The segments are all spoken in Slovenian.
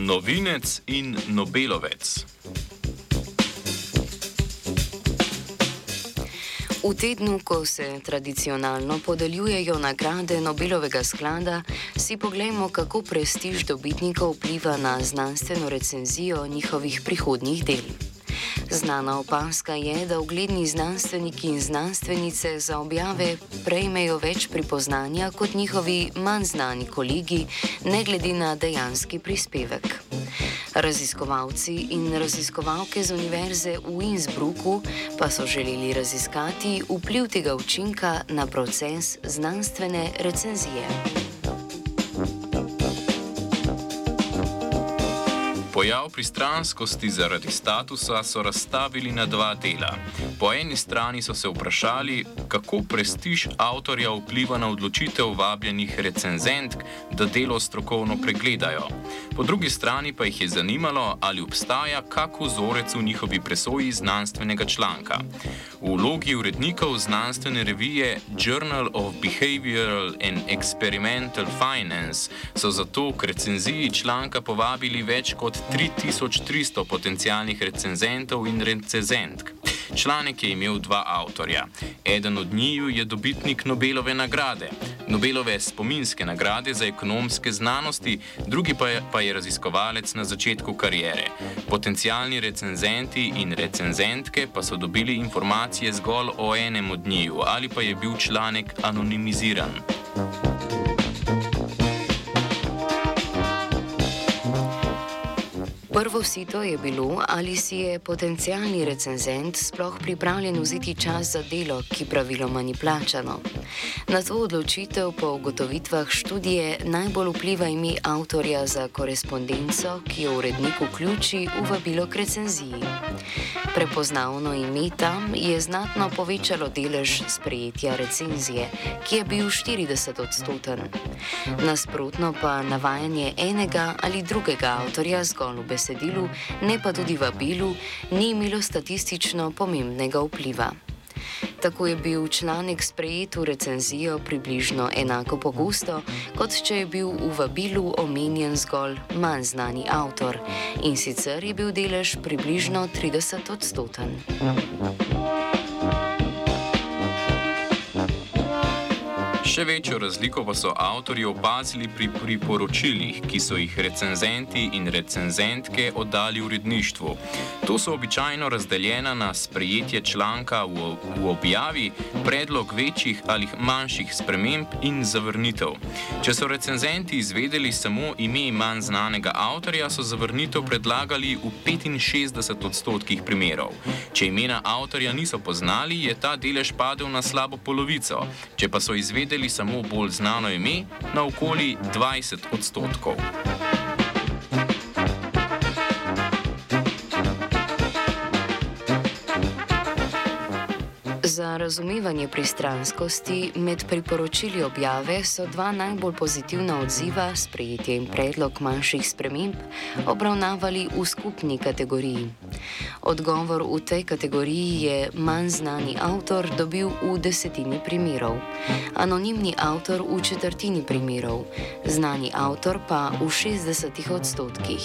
Novinec in Nobelovec. V tednu, ko se tradicionalno podeljujejo nagrade Nobelovega sklada, si pogledamo, kako prestiž dobitnikov vpliva na znanstveno recenzijo njihovih prihodnjih del. Znana opaska je, da ugledni znanstveniki in znanstvenice za objave prejmejo več pripoznanja kot njihovi manj znani kolegi, ne glede na dejanski prispevek. Raziskovalci in raziskovalke z Univerze v Innsbrucku pa so želeli raziskati vpliv tega učinka na proces znanstvene recenzije. Pojav pristranskosti zaradi statusa so razstavili na dva dela. Po eni strani so se vprašali, kako prestiž avtorja vpliva na odločitev vabljenih recenzentk, da delo strokovno pregledajo. Po drugi strani pa jih je zanimalo, ali obstaja kak vzorec v njihovi presoji znanstvenega članka. V vlogi urednikov znanstvene revije Journal of Behavioral and Experimental Finance so zato k recenziji članka povabili več kot 3300 potencijalnih recenzentov in recenzentk. Članek je imel dva avtorja. Eden od njiju je dobitnik Nobelove nagrade, Nobelove spominske nagrade za ekonomske znanosti, drugi pa je, pa je raziskovalec na začetku karijere. Potencijalni recenzenti in recenzentke pa so dobili informacije zgolj o enem od njiju ali pa je bil članek anonimiziran. Prvo sito je bilo, ali si je potencijalni recenzent sploh pripravljen vzeti čas za delo, ki praviloma ni plačano. Na to odločitev po ugotovitvah študije najbolj vpliva ime avtorja za korespondenco, ki jo urednik vključi v vabilo k recenziji. Prepoznavno ime tam je znatno povečalo delež sprejetja recenzije, ki je bil 40 odstoten. Nasprotno pa navajanje enega ali drugega avtorja zgolj v besedilu, ne pa tudi vabilu, ni imelo statistično pomembnega vpliva. Tako je bil članek sprejet v recenzijo približno enako pogosto, kot če je bil v vabilu omenjen zgolj manj znani avtor in sicer je bil delež približno 30 odstoten. Še večjo razliko pa so avtorji opazili pri priporočilih, ki so jih recenzenti in recenzentke oddali uredništvu. To so običajno razdeljena na sprejetje članka v, v objavi, predlog večjih ali manjših sprememb in zavrnitev. Če so recenzenti izvedeli samo ime manj znanega avtorja, so zavrnitev predlagali v 65 odstotkih primerov. Če imena avtorja niso poznali, je ta delež padel na slabo polovico. Če pa so izvedeli, vzeli samo bolj znano ime na okoli 20 odstotkov. Za razumevanje pristranskosti med priporočili objave so dva najbolj pozitivna odziva, sprejetje in predlog manjših sprememb, obravnavali v skupni kategoriji. Odgovor v tej kategoriji je manj znani avtor dobil v desetini primerov, anonimni avtor v četrtini primerov, znani avtor pa v 60 odstotkih.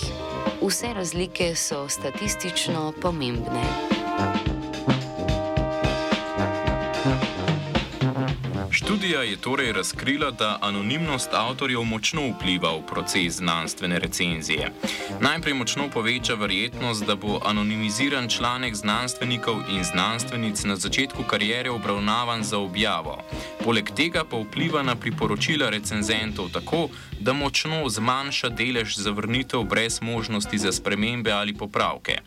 Vse razlike so statistično pomembne. Študija je torej razkrila, da anonimnost avtorjev močno vpliva v proces znanstvene recenzije. Najprej močno poveča verjetnost, da bo anonimiziran članek znanstvenikov in znanstvenic na začetku karijere obravnavan za objavo. Poleg tega pa vpliva na priporočila recenzentov tako, da močno zmanjša delež zavrnitev brez možnosti za spremembe ali popravke.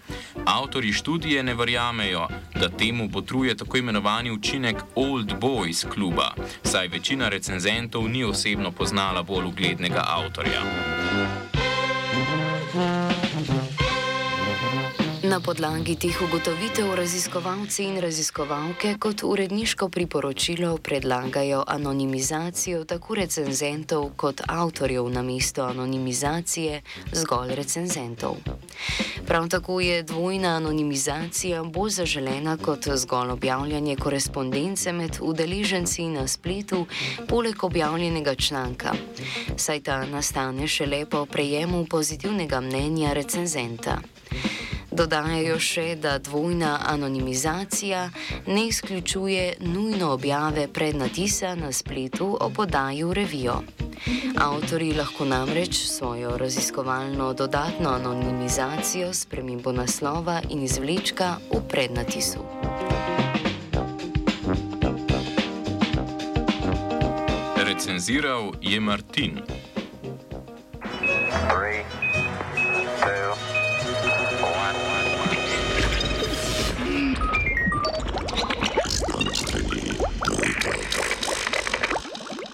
Avtori študije ne verjamejo, da temu potruje tako imenovani učinek Old Boys kluba, saj večina recenzentov ni osebno poznala bolj uglednega avtorja. Na podlagi teh ugotovitev raziskovalci in raziskovalke kot uredniško priporočilo predlagajo anonimizacijo tako recenzentov kot avtorjev na mesto anonimizacije zgolj recenzentov. Prav tako je dvojna anonimizacija bolj zaželena kot zgolj objavljanje korespondence med udeleženci na spletu, poleg objavljenega članka, saj ta nastane šele po prejemu pozitivnega mnenja recenzenta. Dodajajo še, da dvojna anonimizacija ne izključuje nujno objave prednatisa na spletu o podaju revijo. Avtori lahko namreč svojo raziskovalno dodatno anonimizacijo spremembo naslova in izvlečka v prednatisu. Recenziral je Martin. Three.